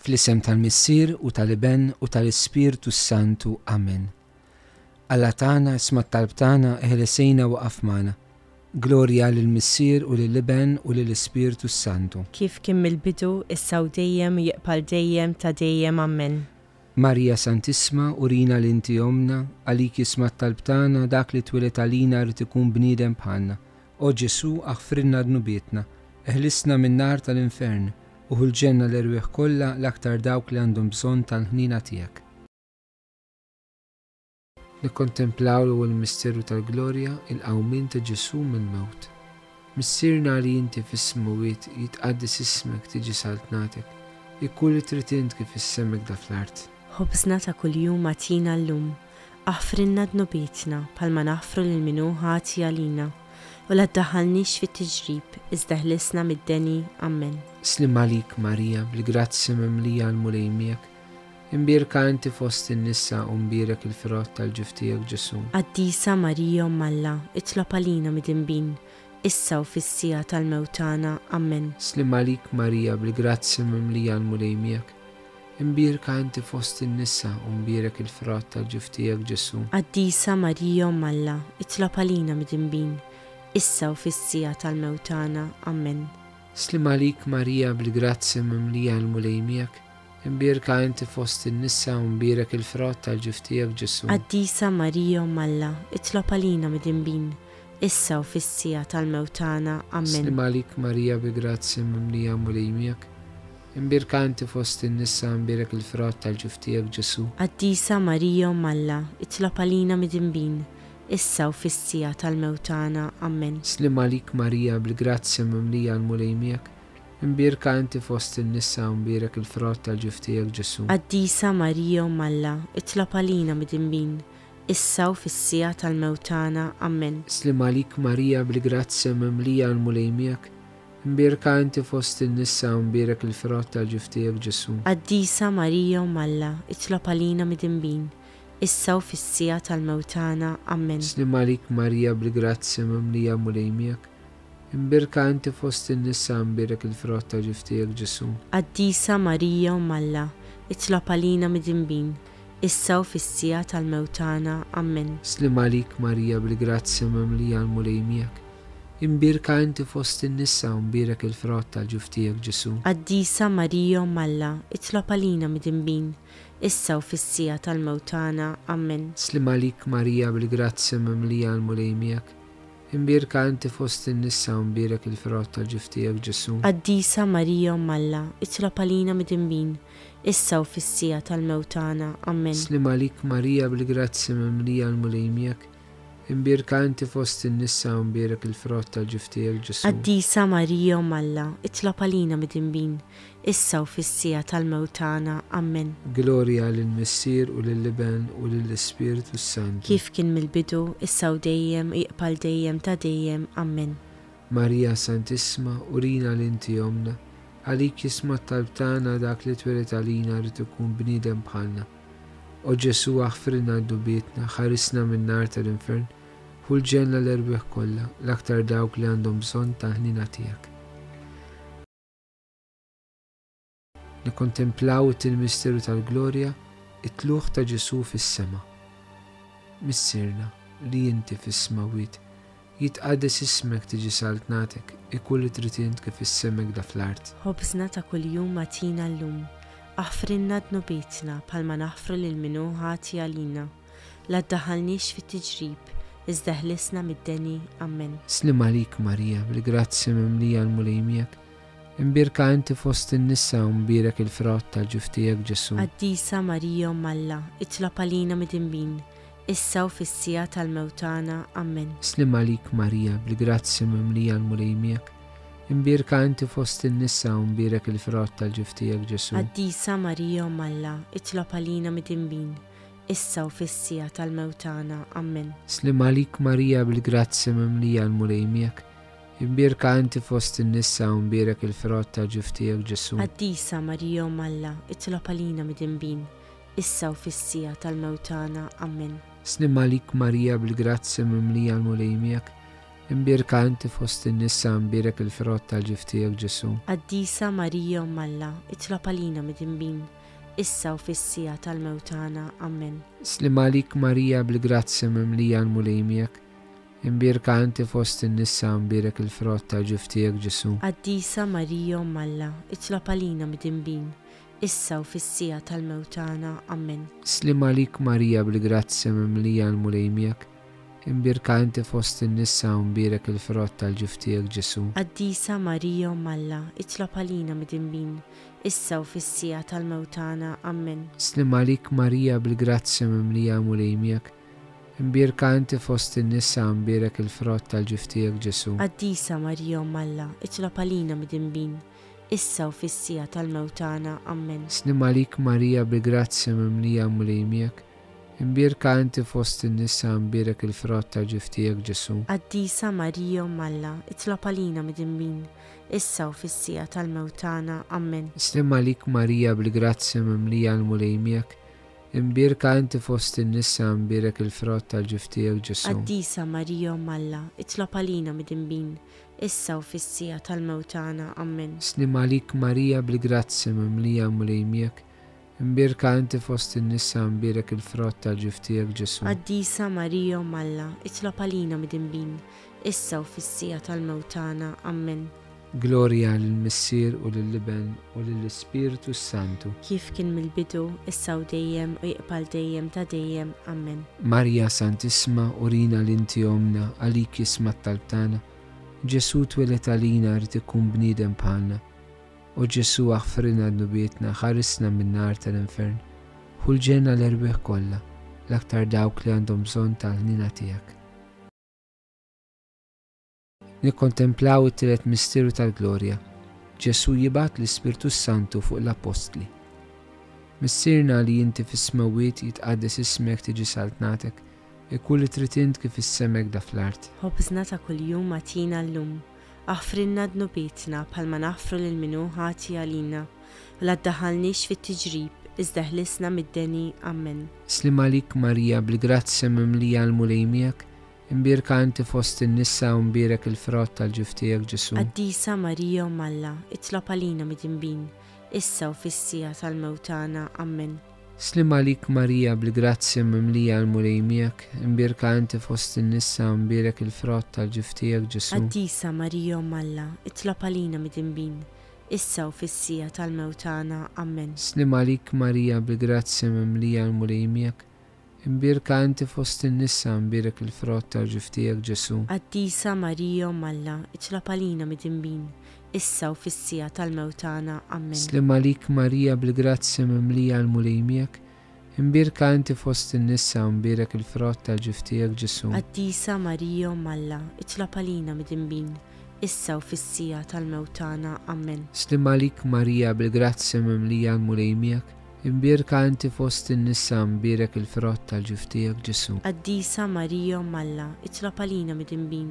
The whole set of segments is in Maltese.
Fl-isem tal-Missier u tal-Iben u tal-Ispirtu s-Santu. Amen. Alla tagħna, isma' t-talb tagħna, eħlisina u qaf magħna. Glorja lill-Missier u lill-Iben u lill-Ispirtu s-Santu. Kif kien mill-bidu, issa u dejjem u jibqa' għal dejjem ta' dejjem. Amen. Marija Santissma, urina li inti ommna, għalik jisma' t-talb tagħna dak li twieled għalina jrid ikun bniedem bħalna, O Ġesù, aħfrilna dnubietna, eħlisna min-nar tal-infern, u ħulġenna l-erwieħ kollha l-aktar dawk li għandhom bżonn tal-ħniena tiegħek. Nikkontemplaw l-ewwel misteru tal-glorja, il-qawmien ta' Ġesù mill-mewt. Missierna li inti fis-smewwiet, jitqaddes ismek, tiġi saltnatek, ikkun li trid int kif is-semek da fl-art. Ħobżna ta' kuljum agħtina llum. Aħfrilna dnubietna bħalma naħfru lil min hu ħati għalina, u la ddaħħalniex fit-tiġrib, iżda eħlisna mid-deni. Ammen. Sliem għalik, Marija, bil-grazzja mimlija l-Mulej miegħek, imbierka inti fost in-nisa u mbierek il-frott tal-ġuf tiegħek Ġesù. Qaddisa Marija Omm Alla, itlob għalina midinbin, issa u fis-siegħa tal-mewt tagħna. Ammen. Sliem għalik, Marija, bil-grazzja mimlija l-Mulej miegħek, Imbierka inti fost in-nisa u mbierek il-frott tal-ġuf tiegħek Ġesù. Qaddisa Marija Omm Alla, itlob għalina midinbin, issa u fis-siegħa tal-mewt tagħna. Ammen. Sliem għalik Marija bil-grazzja mimlija l-Mulej miegħek, imbierka inti fost in-nisa u mbierek il-frott tal-ġuf tiegħek Ġesù. Qaddisa Marija Omm Alla, itlob għalina midinbin, issa u fis-siegħa tal-mewt tagħna. Ammen. Sliem għalik Marija bi grazzja mimlija l-Mulej miegħek, Imbierka inti fost in-nisa u mbierek il-frott tal-ġuf tiegħek, Ġesù. Qaddisa Marija Omm Alla, itlob għalina midinbin, issa u fis-siegħa tal-mewt tagħna. Ammen. Sliem għalik Marija, bil-grazzja mimlija l-Mulej miegħek, imbierka inti fost in-nisa u mbierek il-frott tal-ġuf tiegħek, Ġesù. Qaddisa Marija Omm Alla, itlob għalina midinbin, issa u fis-siegħa tal-mewt tagħna. Ammen. Sliem għalik Marija, bil-grazzja mimlija l-Mulej miegħek, Mbierka inti fost in-nissa u mbierek il-frott ta' ġuf tiegħek Ġesù. Qaddisa Marija Omm Alla, itlob għalina midinbin, issa u fis-siegħa tal-mewt tagħna. Ammen. Sliem għalik Marija bil-grazzja mimlija Mulej miegħek, imbierka inti fost in-nissa u mbierek il-frott ta' ġuf tiegħek Ġesù. Qaddisa Marija Omm Alla, itlob għalina midinbin, issa u fis-siegħa tal-mewt tagħna. Ammen. Sliem għalik Marija bil-grazzja mimlija l-Mulej miegħek, imbierka inti fost in-nisa u mbierek il-frott tal-ġuf tiegħek Ġesù. Qaddisa Marija Omm Alla, itlob għalina midinbin, issa u fis-siegħa tal-mewt tagħna. Ammen. Sliem għalik Marija bil-grazzja mimlija l-Mulej miegħek, Imbierka inti fost in-nissa u mbierek il-frott ta' ġuf tiegħek, Ġesù. Qaddisa Marija Omm Alla, itlob għalina midinbin, issa u fis-siegħa tal-mewt tagħna. Ammen. Sliem għalik Marija bil-grazzja mimlija l-Mulej miegħek, imbierka inti fost in-nissa u mbierek il-frott ta' ġuf tiegħek, Ġesù. Qaddisa Marija Omm Alla, itlob għalina midinbin, issa u fis-siegħa tal-mewt tagħna. Ammen. Glorja lill-Missier u lill-Iben u lill-Ispirtu s-Santu. Kif kien mill-bidu, issa u dejjem, u jibqa' għal dejjem ta' dejjem. Ammen. Marija Santissima, urina li inti ommna, għalik jisma' t-talb tagħna dak li twieled għalina jrid ikun bniedem bħalna. O Ġesù, aħfrilna d-dnubietna, ħarisna min-nar tal-infern, ħulġelna l-erwieħ kollha, l-aktar dawk li għandhom bżonn tal-ħniena tiegħek. Nikkontemplaw it-tieni misteru tal-glorja, it-tlugħ ta' Ġesù fis-sema. Missierna, li inti fis-smawwiet, jitqaddes ismek tiġi saltnatek, ikun li trid int kif fis-sema hekda fl-art. Ħobżna ta' kuljum agħtina llum. Aħfrilna dnubietna bħalma naħfru lil min hu ħati għalina. La ddaħħalniex fit-tiġrib, iżda ħlisna mid-deni. Ammen. Sliem għalik Marija, bil-grazzja mimlija l-Mulej miegħek, Imbierka inti fost in-nisa u mbierek il-frott tal-ġuf tiegħek, Ġesù. Qaddisa Marija Omm Alla, itlob għalina midinbin, issa u fis-siegħa tal-mewt tagħna. Ammen. Sliem għalik Marija, bil-grazzja mimlija l-Mulej miegħek, imbierka inti fost in-nisa u mbierek il-frott tal-ġuf tiegħek, Ġesù. Qaddisa Marija Omm Alla, itlob għalina midinbin, issa u fis-siegħa tal-mewt tagħna. Ammen. Sliem għalik Marija, bil-grazzja mimlija l-Mulej miegħek, Imbierka inti fost in-nisa u mbierek il-frott ta' ġuf tiegħek Ġesù. Qaddisa Marija Omm Alla, itlob għalina midinbin, issa u fis-siegħa tal-mewt tagħna. Ammen. Snim għalik Marija bil-grazzja mimlija l-Mulej miegħek, imbierka inti fost in-nisa u mbierek il-frott ta' ġuf tiegħek Ġesù. Qaddisa Marija Omm Alla, itlob għalina midinbin, issa u fis-siegħa tal-mewt tagħna. Ammen. Slim għalik Marija bil-grazzja mimlija l-Mulej miegħek, Imbierka inti fost in-nissa u mbierek il-frott ta' ġuf tiegħek Ġesù. Qaddisa Marija Omm Alla, itlob għalina midinbin, issa u fis-siegħa tal-mewt tagħna. Ammen. Sliem għalik Marija bil-grazzja mimlija l-Mulej miegħek, imbierka inti fost in-nissa u mbierek il-frott tal-ġuf tiegħek Ġesù. Qaddisa Marija Omm Alla, itlob għalina midinbin, issa u fis-siegħa tal-mewt tagħna. Ammen. Sliem għalik Marija bil-grazzja mimlija l-Mulej miegħek, Imbierka inti fost in-nisa, mbierek il-frott tal-ġuf tiegħek, Ġesù. Qaddisa Marija Omm Alla, itlab għalina midinbin, issa u fis-siegħa tal-mewt tagħna. Ammen. Snim għalik Marija bi grazzja mimlija mliemiek, imbierka inti fost in-nisa, mbierek il-frott tal-ġuf tiegħek, Ġesù. Qaddisa Marija Omm Alla, itlab għalina midinbin, issa u fis-siegħa tal-mewt tagħna. Ammen. Snim għalik Marija bil-grazzja mimlija l-Mulej miegħek, Imbierka inti fost in-nisa, mbierek il-frott tal-ġuf tiegħek, Ġesù. Qaddisa Marija Omm Alla, itlob għalina midinbin, issa u fis-siegħa tal-mewt tagħna. Ammen. Slim għalik Marija bil-grazzja mimlija l-Mulej miegħek, imbierka inti fost in-nisa, mbierek il-frott tal-ġuf tiegħek, Ġesù. Qaddisa Marija Omm Alla, itlob għalina midinbin, issa u fis-siegħa tal-mewt tagħna. Ammen. Glorja lill-Missier u lill-Iben u lill-Ispirtu s-Santu. Kif kien mill-bidu, issa u dejjem u jibqa' għal dejjem ta' dejjem. Ammen. Marja Santissma, urina li inti ommna, għalik jisma' t-talb tagħna. Ġesù tweled għalina ried ikun bniedem bħalna. O Ġesù aħfrilna dnubietna, ħarisna min-nar tal-infern. Ħu l-ġenn għall-erwieħ kollha, l-aktar dawk li għandhom bżonn tal-ħniena tiegħek. Nikkontemplaw it-tielet misteru tal-glorja, Ġesù jibgħat l-Ispirtu s-Santu fuq l-appostli. Missierna li inti fis-smewwiet jitqaddes ismek tiġi saltnatek, ikun li trid int kif is-sema hekda fl-art. Ħobżna ta' kuljum agħtina llum. Aħfrilna dnubietna bħalma naħfru lil min hu ħati għalina, u la ddaħħalniex fit-tiġrib, iżda ħlisna mid-deni. Ammen. Sliem għalik Marija bil-grazzja mimlija l-Mulej miegħek, Imbierka inti fost in-nisa u mbierek il-frott tal-ġuf tiegħek, Ġesù. Qaddisa Marija Omm Alla, itlob għalina midinbin, issa u fis-siegħa tal-mewt tagħna. Ammen. Sliem għalik Marija, bil-grazzja mimlija l-Mulej miegħek, imbierka inti fost in-nisa u mbierek il-frott tal-ġuf tiegħek, Ġesù. Qaddisa Marija Omm Alla, itlob għalina midinbin, issa u fis-siegħa tal-mewt tagħna. Ammen. Sliem għalik Marija, bil-grazzja mimlija l-Mulej miegħek, Imbierka inti fost in-nisa, imbierek il-frott tal-ġuf tiegħek, Ġesù. Qaddisa Marija Omm Alla, itlab għalina midinbin, issa u fis-siegħa tal-mewt tagħna. Ammen. Sliem għalik Marija bil-grazzja mimlija l-Mulej miegħek, imbierka inti fost in-nisa u imbierek il-frott tal-ġuf tiegħek, Ġesù. Qaddisa Marija Omm Alla, itlab għalina midinbin, issa u fis-siegħa tal-mewt tagħna. Ammen. Sliem għalik Marija bil-grazzja mimlija l-Mulej miegħek, Imbierka inti fost in-nisa, mbierek il-frott tal-ġuf tiegħek, Ġesù. Qaddisa Marija Omm Alla, itlob għalina midinbin,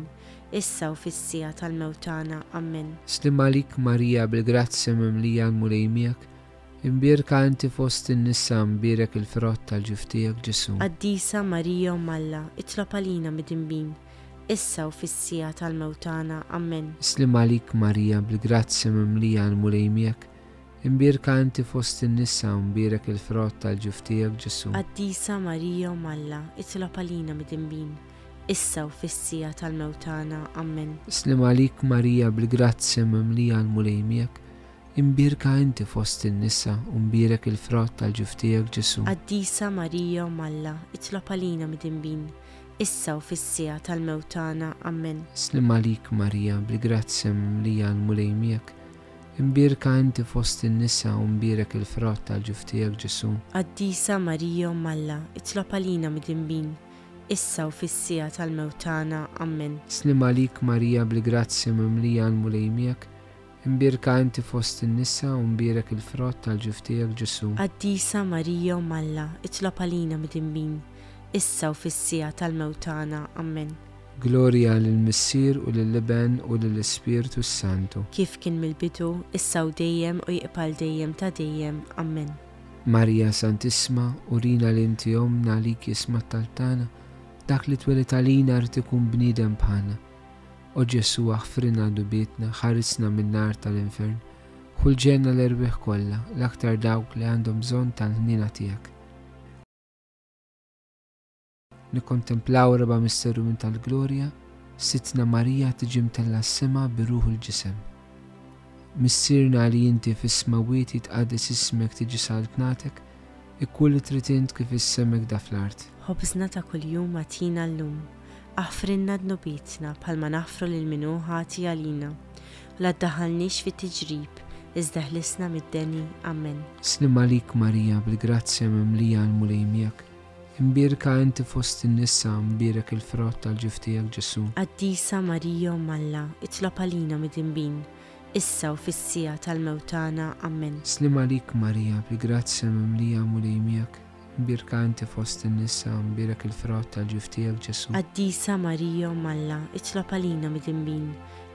issa u fis-siegħa tal-mewt tagħna. Ammen. Sliem għalik Marija, bil-grazzja mimlija l-Mulej miegħek, imbierka inti fost in-nisa, mbierek il-frott tal-ġuf tiegħek, Ġesù. Qaddisa Marija Omm Alla, itlob għalina midinbin, issa u fis-siegħa tal-mewt tagħna. Ammen. Sliem għalik Marija, bil-grazzja mimlija l-Mulej miegħek, Imbierka inti fost in-nisa u mbierek il-frott tal-ġuf tiegħek, Ġesù. Qaddisa Marija Omm Alla, itlob għalina midinbin, issa u fis-siegħa tal-mewt tagħna. Ammen. Sliem għalik Marija bil-grazzja mimlija l-Mulej miegħek, imbierka inti fost in-nisa u mbierek il-frott tal-ġuf tiegħek, Ġesù. Qaddisa Marija Omm Alla, itlob għalina midinbin, issa u fis-siegħa tal-mewt tagħna. Ammen. Sliem għalik Marija bil-grazzja mimlija l-Mulej miegħek, Imbierka inti fost in-nisa u mbierek il-frott tal-ġuf tiegħek, Ġesù. Qaddisa Marija Omm Alla, itlob għalina midinbin, issa u fis-siegħa tal-mewt tagħna. Ammen. Sliem għalik Marija bil-grazzja mimlija l-Mulej miegħek, imbierka inti fost in-nisa u mbierek il-frott tal-ġuf tiegħek, Ġesù. Qaddisa Marija Omm Alla, itlob għalina midinbin, issa u fis-siegħa tal-mewt tagħna. Ammen. Glorja lill-Missier u lill-Iben u lill-Ispirtu s-Santu. Kif kien mill-bidu, issa u dejjem u jibqa' għal dejjem ta' dejjem. Ammen. Marija Santissma, urina li inti ommna għalik jisma' t-talb tagħna, dak li tweled għalina ried ikun bniedem bħalna. O Ġesù aħfrilna dubietna, ħarisna min-nar tal-infern, ħulġelna l-erwieħ kollha, l-aktar dawk li għandhom bżonn tal-ħniena tiegħek. Nikkontemplaw r-raba' misteru minn tal-glorja, Sidtna Marija tiġi mtellgħa s-sema bir-Ruħ u l-Ġisem. Missierna li inti fis-smewwiet jitqaddes ismek tiġi saltnatek, ikkun li trid int kif is-sema ekda fl-art. Ħobżna ta' kuljum agħtina llum. Aħfrilna dnubietna bħalma naħfru lil min hu ħati għalina. U la ddaħħalniex fi tiġrib, iżda ħlisna mid-deni. Ammen. Sliem għalik Marija bil-grazzja mimlija l-Mulej miegħek. Imbierka inti fost in-nisa, mbierek il-frott tal-ġuf tiegħek Ġesù. Qaddisa Marija Omm Alla, itlob għalina midinbin, issa u fis-siegħa tal-mewt tagħna. Ammen. Sliem għalik Marija, bi grazzja mimlija l-Mulej miegħek, imbierka inti fost in-nisa, mbierek il-frott tal-ġuf tiegħek Ġesù. Qaddisa Marija Omm Alla, itlob għalina midinbin,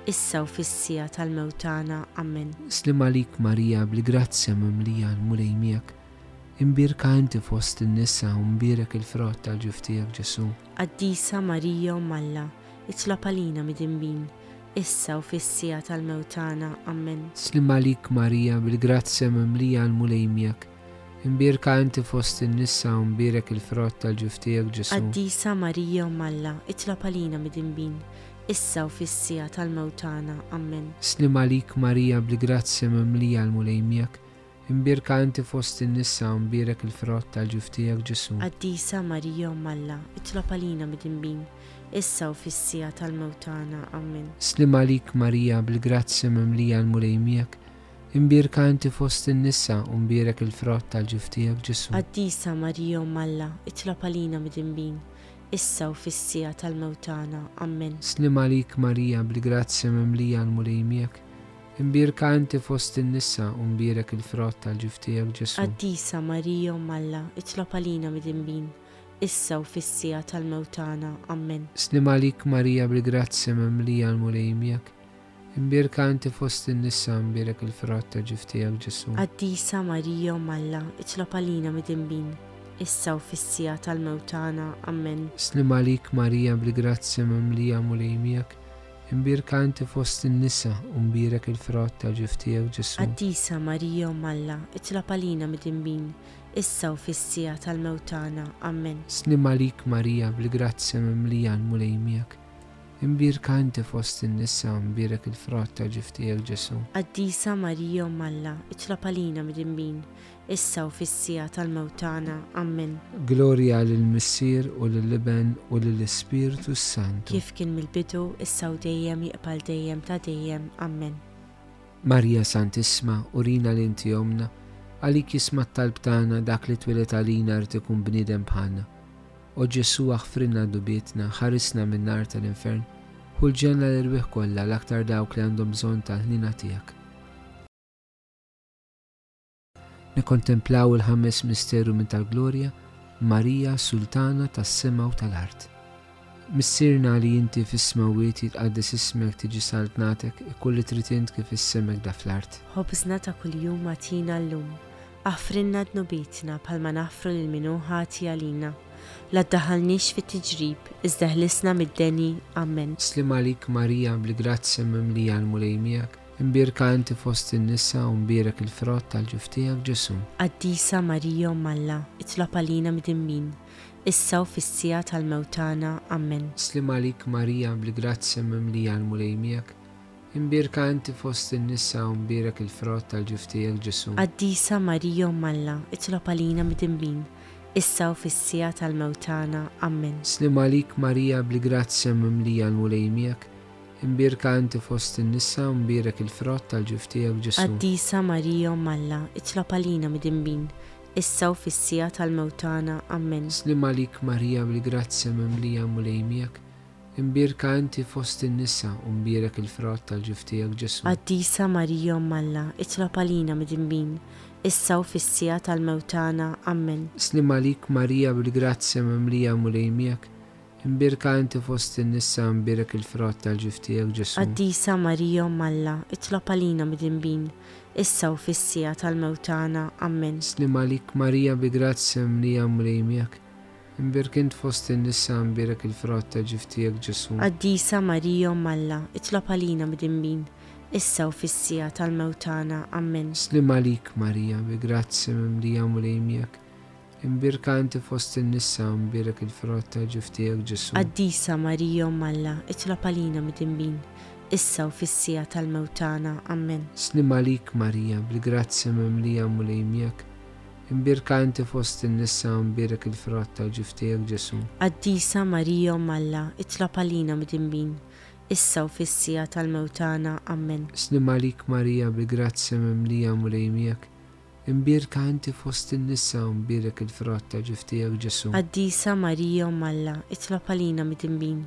issa u fis-siegħa tal-mewt tagħna. Ammen. Sliem għalik Marija, bi grazzja mimlija l-Mulej miegħek, Imbierka inti fost in-nisa u mbierek il-frott tal-ġuf tiegħek Ġesù. Qaddisa Marija Omm Alla, itlob għalina midinbin, issa u fis-siegħa tal-mewt tagħna. Ammen. Slim għalik Marija, bil-grazzja mimlija l-Mulej miegħek, imbierka inti fost in-nisa u mbierek il-frott tal-ġuf tiegħek Ġesù. Qaddisa Marija Omm Alla, itlob għalina midinbin, issa u fis-siegħa tal-mewt tagħna. Ammen. Slim għalik Marija, bil-grazzja mimlija l-Mulej miegħek, Imbierka inti fost in-nisa u mbierek il-frott tal-ġuf tiegħek, Ġesù. Qaddisa Marija Omm Alla, itlob għalina midinbin, issa u fis-siegħa tal-mewt tagħna. Ammen. Sliem għalik Marija, bil-grazzja mimlija l-Mulej miegħek, imbierka inti fost in-nisa u mbierek il-frott tal-ġuf tiegħek, Ġesù. Qaddisa Marija Omm Alla, itlob għalina midinbin, issa u fis-siegħa tal-mewt tagħna. Ammen. Sliem għalik Marija, bil-grazzja mimlija l-Mulej miegħek, Imbierka inti fost in-nisa u mbierek il-frott tal-ġuf tiegħek, Ġesù. Qaddisa Marija Omm Alla, itlob għalina midinbin, issa u fis-siegħa tal-mewt tagħna. Ammen. Sliem għalik Marija bil-grazzja mimlija l-Mulej miegħek, imbierka inti fost in-nisa u mbierek il-frott tal-ġuf tiegħek, Ġesù. Qaddisa Marija Omm Alla, itlob għalina midinbin, issa u fis-siegħa tal-mewt tagħna. Ammen. Sliem għalik Marija bil-grazzja mimlija l-Mulej miegħek, Imbierka inti fost in-nisa, u mbierek il-frott ta' ġuf tiegħek, Ġesù. Qaddisa Marija Omm Alla, itlab għalina midinbin, issa u fis-siegħa tal-mewt tagħna. Ammen. Sliem għalik Marija, bil-grazzja mimlija l-Mulej miegħek. Imbierka inti fost in-nisa, u mbierek il-frott ta' ġuf tiegħek, Ġesù. Qaddisa Marija Omm Alla, itlab għalina midinbin, issa u fis-siegħa tal-mewt tagħna. Ammen. Glorja lill-Missier u lill-Iben u lill-Ispirtu s-Santu. Kif kien mill-bidu, issa u dejjem, jibqa' għal dejjem ta' dejjem. Ammen. Marija Santissma, urina li inti ommna, għalik jisma' t-talb tagħna dak li twieled għalina jrid ikun bniedem bħalna. O Ġesù aħfrilna dubietna, ħarisna min-nar tal-infern, ħu l-ġenna l-erwieħ kollha l-aktar dawk li għandhom bżonn tal-ħniena tiegħek. Nikkontemplaw il-ħames misteru minn tal-glorja, Marija Sultana tas-sema u tal-art. Missierna li inti fis-smewwiet jitqaddes ismek tiġi saltnatek ikun li trid int kif is-sema kda fl-art. Ħobżna ta' kuljum agħtina llum. Aħfrilna dnubitna bħalma naħfru lil min hu ħati għalina. La ddaħħalniex fit-tiġrib, iżda ħlisna mid-deni. Ammen. Sliem għalik Marija bl-grazzja mimlija l-Mulej miegħek. Imbierka inti fost in-nisa u mbierek il-frott tal-ġuf tiegħek, Ġesù. Qaddisa Marija Omm Alla, itlob għalina midinbin, issa u fis-siegħa tal-mewt tagħna. Ammen. Slim għalik Marija, bl-grazzja mimlija l-Mulej miegħek, imbierka inti fost in-nisa u mbierek il-frott tal-ġuf tiegħek, Ġesù. Qaddisa Marija Omm Alla, itlob għalina midinbin, issa u fis-siegħa tal-mewt tagħna. Ammen. Slim għalik Marija, bl-grazzja mimlija l-Mulej miegħek, Imbierka inti fost in-nisa u mbierek il-frott tal-ġuf tiegħek, Ġesù. Qaddisa Marija Omm Alla, itlob għalina midinbin, issa u fis-siegħa tal-mewt tagħna. Ammen. Sliem għalik Marija bil-grazzja mimlija l-Mulej miegħek, imbierka inti fost in-nisa u mbierek il-frott tal-ġuf tiegħek, Ġesù. Qaddisa Marija Omm Alla, itlob għalina midinbin, issa u fis-siegħa tal-mewt tagħna. Ammen. Sliem għalik Marija bil-grazzja mimlija l-Mulej miegħek, Imbierka inti fost in-nissa u mbierek il-frott tal-ġuf tiegħek, Ġesù. Qaddisa Marija Omm Alla, itlob għalina midinbin, issa u fis-siegħa tal-mewt tagħna. Ammen. Sliem għalik, Marija, bi grazzja mimlija l-Mulej miegħek, imbierk int fost in-nissa u mbierek il-frott tal-ġuf tiegħek, Ġesù. Qaddisa Marija Omm Alla, itlob għalina midinbin, issa u fis-siegħa tal-mewt tagħna. Ammen. Sliem għalik, Marija, bi grazzja mimlija l-Mulej miegħek, Imbierka inti fost in-nissa, u mbierek il-frott ta' ġuf tiegħek, Ġesù. Qaddisa Marija Omm Alla, itlob għalina midinbin, issa u fis-siegħa tal-mewt tagħna. Ammen. Sliem għalik, Marija, bil-grazzja mimlija Mulej miegħek, imbierka inti fost in-nissa, u mbierek il-frott ta' ġuf tiegħek, Ġesù. Qaddisa Marija Omm Alla, itlob għalina midinbin, issa u fis-siegħa tal-mewt tagħna. Ammen. Sliem għalik, Marija, bil-grazzja mimlija Mulej miegħek, Imbierka inti fost in-nisa u mbierek il-frott ta' ġuf tiegħek Ġesù. Qaddisa Marija Omm Alla, itlob għalina midinbin,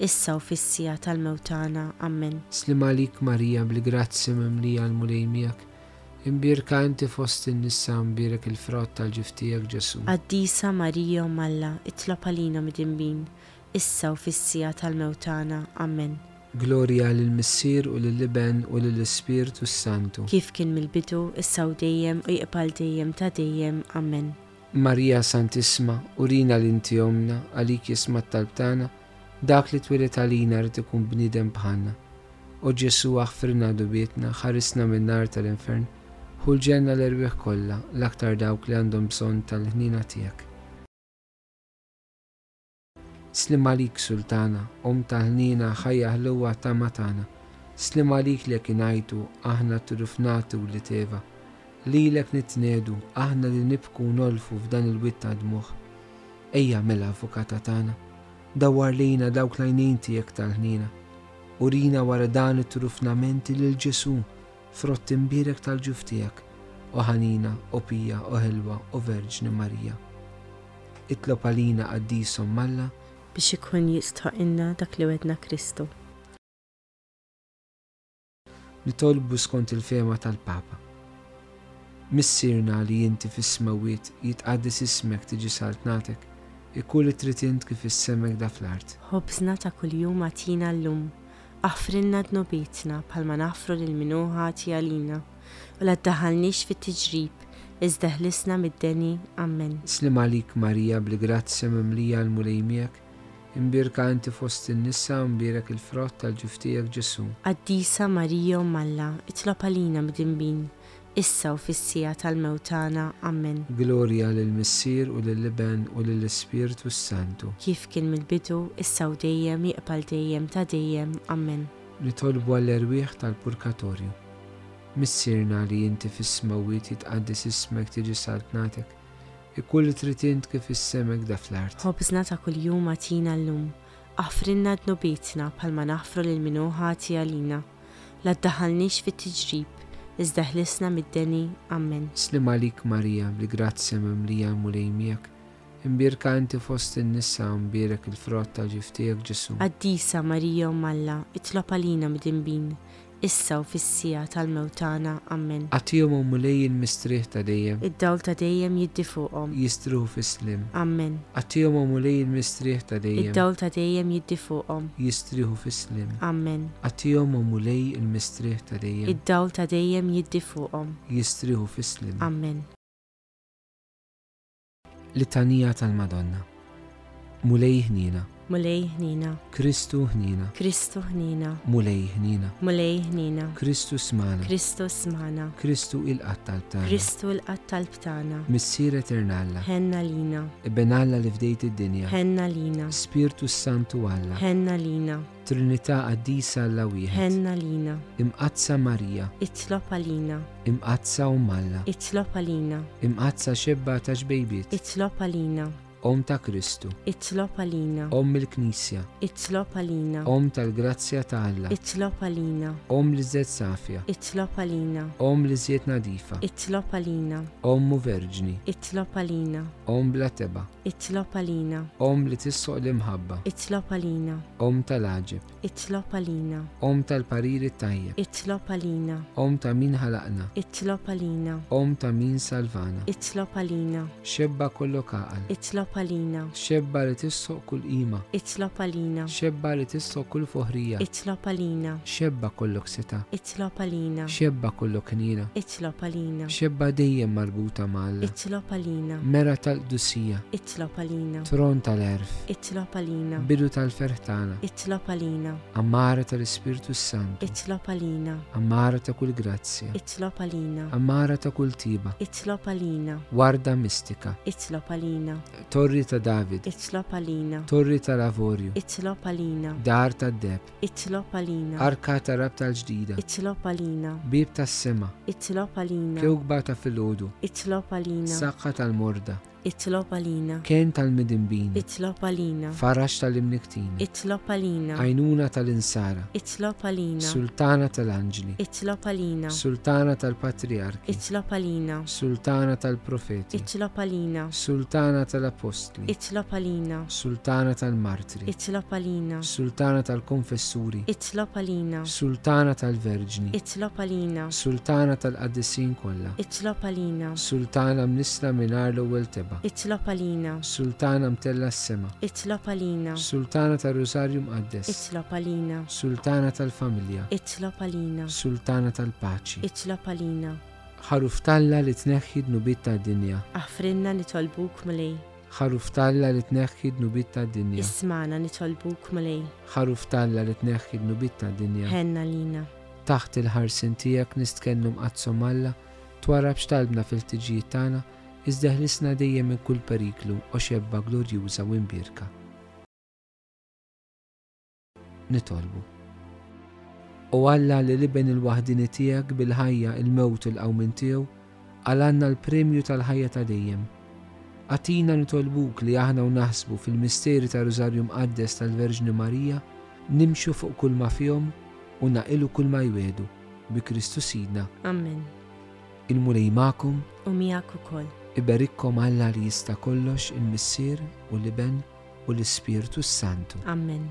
issa u fis-siegħa tal-mewt tagħna. Ammen. Sliem għalik Marija, bil-grazzja mimlija l-Mulej miegħek, imbierka inti fost in-nisa u mbierek il-frott tal-ġuf tiegħek Ġesù. Qaddisa Marija Omm Alla, itlob għalina midinbin, issa u fis-siegħa tal-mewt tagħna. Ammen. Glorja lill-Missier u lill-Iben u lill-Ispirtu s-Santu. Kif kien mill-bidu, issa u dejjem, u jibqa' għal dejjem ta' dejjem. Ammen. Marija Santissima, urina li inti ommna, għalik jisma' t-talb tagħna, dak li twieled għalina ried ikun bniedem bħalna. O Ġesù, aħfrilna dnubietna, ħarisna min-nar tal-infern, ħu l-ġenna l-erwieħ kollha, l-aktar dawk li għandhom bżonn tal-ħniena tiegħek. Sliem għalik Sultana, Omm ta' ħniena, ħajja ħluwa, tama tagħna. Sliem għalik li jekk ingħajtu, aħna tturufnati u li teva. Lilek nitniedu, aħna li nibku u nolfu f'dan il-wied ta' dmugħ. Ejja mela Avukata tagħna, dawwar lejna dawk l-għajnejn tiegħek tal-ħniena. Urina wara dan it-turufnament lil Ġesù! Frott imbierek tal-ġuf tiegħek, O ħanina, O pija, O ħelwa, O Verġni Marija. Itlob għalina Qaddis Omm Alla. Biex ikun jistħoqqilna dak li wegħdna Kristu. Nitolbu skont il-fehma tal-Papa. Missierna li inti fis-smewwiet jitqaddes ismek tiġi saltnatek, ikun li trid int kif fis-sema hekda fl-art. Ħobżna ta' kuljum agħtina llum, Aħfrilna dnubietna bħalma naħfru lil min hu ħati għalina, u la ddaħħalniex fit-tiġrib, iżda ħlisna mid-deni. Ammen. Sliem għalik Marija, bl-grazzja mimlija l-Mulej miegħek, imbierka inti fost in-nisa u mbierek il-frott tal-ġuf tiegħek Ġesù. Qaddisa Marija Omm Alla, itlob għalina midinbin, issa u fis-siegħa tal-mewt tagħna. Ammen. Glorja lill-Missier u lill-Iben u lill-Ispirtu s-Santu. Kif kien mill-bidu, issa u dejjem, jibqa' għal dejjem ta' dejjem. Ammen. Nitolbu għall-erwieħ tal-purkatorju. Missierna li inti fis-smewwiet jitqaddes ismek tiġi saltnatek, ikun li trid int kif is-semek da fl-art. Ħobżna ta' kuljum agħtina llum. Aħfrilna dnubietna bħalma naħfru lil min hu ħati għalina. La ddaħħalniex fi tiġrib, iżda ħlisna mid-deni. Ammen. Sliem għalik Marija, bil-grazzja mimlija l-Mulej miegħek, imbierka inti fost in-nisa u mbierek il-frott ta' ġief tiegħek Ġesù. Qaddisa Marija Omm Alla, itlob għalina midinbin, issa u fis-siegħa tal-mewt tagħna. Ammen. Agħtihom O Mulej il-mistrieħ ta' dejjem. Id-dawl ta' dejjem jiddi fuqhom. Jistrieħu fis-sliem. Ammen. Agħtihom O Mulej il-mistrieħ ta' dejjem. Id-dawl ta' dejjem jiddi fuqhom. Jistrieħu fis-sliem. Ammen. Agħtihom, O Mulej, il-mistrieħ ta' dejjem. Id-dawl ta' dejjem jiddi fuqhom. Jistrieħu fis-sliem. Ammen. Litanija tal-Madonna. Mulej ħniena. Mulej ħniena. Kristu ħniena. Kristu ħniena. Mulej ħniena. Mulej ħniena. Kristu smana. Kristu smana. Kristu il-qatt tal-btana. Kristu il-qatt tal-btana. Missier eternalla. Ħenna lina. Ibben Alla li fdejt id-dinja. Ħenna lina. Spirtu s-Santu Alla. Ħenna lina. Trinità Qaddisa Alla Wieħed. Ħenn għalina. Imqaddsa Marija. Itlob għalina. Imqaddsa Umm Alla. Itlob għalina. Imqaddsa xebba ta' ġbejbiet. Itlob għalina. Om ta' Kristu. Itlob għalina. Om il-Knisja. Itlob għalina. Om tal-grazzja ta' Alla. Itlob għalina. Om li żed safja. Itlob għalina. Om li żjed nadifa. Itlob għalina. Ommu verġni. Itlob għalina. Om bla teba. Itlob għalina. Omm li tissoq l-imħabba. Itlob għalina. Omm tal-għaġeb. Itlob għalina. Omm tal-pariri t-tajjeb. Itlob għalina. Omm ta' min ħalaqna. Itlob għalina. Omm ta' min salvana. Itlob għalina. Xebba kollok għaqal. Itlob għalina. Xebba li tissoq kull qima. Itlob għalina. Xebba li tissoq kull foħrija. Itlob għalina. Xebba kollok seta. Itlob għalina. Xebba kollok nina. Itlob għalina. Xebba dejjem marbuta ma' Alla. Itlob għalina. Mera tal-qdusija. Itlob għalina. Tron tal-għerf. Itlob għalina. Bidu tal-ferħ tagħna. Itlob għalina. Ammara tal-Ispirtu s-Santu. Itlob għalina. Ammara ta' kull grazzja. Itlob għalina. Ammara ta' kull tiba. Itlob għalina. Warda mistika. Itlob għalina. Torri ta' David. Itlob għalina. Torri tal-avorju. Itlob għalina. Dar tad-deb. Itlob għalina. Arka ta' rabta l-ġdida. Itlob għalina. Bib tas-sema. Itlob għalina. Kewkba ta' filgħodu. Itlob għalina. Saqqa tal-morda. Itlob għalina. Ken tal-midimbin. Itlob għalina. Farax tal-imniktin. Itlob għalina. Għajnuna tal-insara. Itlob għalina. Sultana tal-anġli. Itlob għalina. Sultana tal-patriarki. Itlob għalina. Sultana tal-profeti. Itlob għalina. Sultana tal-apostli. Itlob għalina. Sultana tal-mart. Ministri. Itlob għalina. Sultana tal-Konfessuri. Itlob għalina. Sultana tal-Verġni. Itlob għalina. Sultana tal-Qaddisin kollha. Itlob għalina. Sultana mnissla mingħajr l-ewwel teba. Itlob għalina. Sultana mtella s-sema. Itlob għalina. Sultana tar-Rużarju Mqaddes. Itlob għalina. Sultana tal-Familja. Itlob għalina. Sultana tal-Paċi. Itlob għalina. Ħaruf talla li tneħħi dnubiet tad-dinja. Aħfrilna nitolbuk Mulej. Ħaruf t'Alla li tneħħi d-dnubiet tad-dinja. Ismagħna nitolbuk, Mulej. Ħaruf t'Alla li tneħħi d-dnubiet tad-dinja. Ħenn għalina. Taħt il-ħarsien tiegħek nistkennu mqaddsu m'Alla, twarrabx talbna fil-ħtiġijiet tagħna, iżda eħlisna dejjem minn kull periklu, o Xebba glorjuża u imbierka. nitolbu. O Alla li l-Iben il-waħdieni tiegħek bil-ħajja, il-mewt u l-qawmien tiegħu qal' għandna l-premju tal-ħajja ta' dejjem, agħtina nitolbuk li aħna u naħsbu fil-misteri tar-Rużarju Mqaddes tal-Verġni Marija nimxu fuq kulma fihom u naqilgħu kulma jwiegħdu, bi Kristu Sidna. Amen. Il-Mulej magħkom. U miegħek ukoll. Iberikkom Alla li jista' kollox, il-Missier u l-Iben. u l-Ispirtu s-Santu. Amen.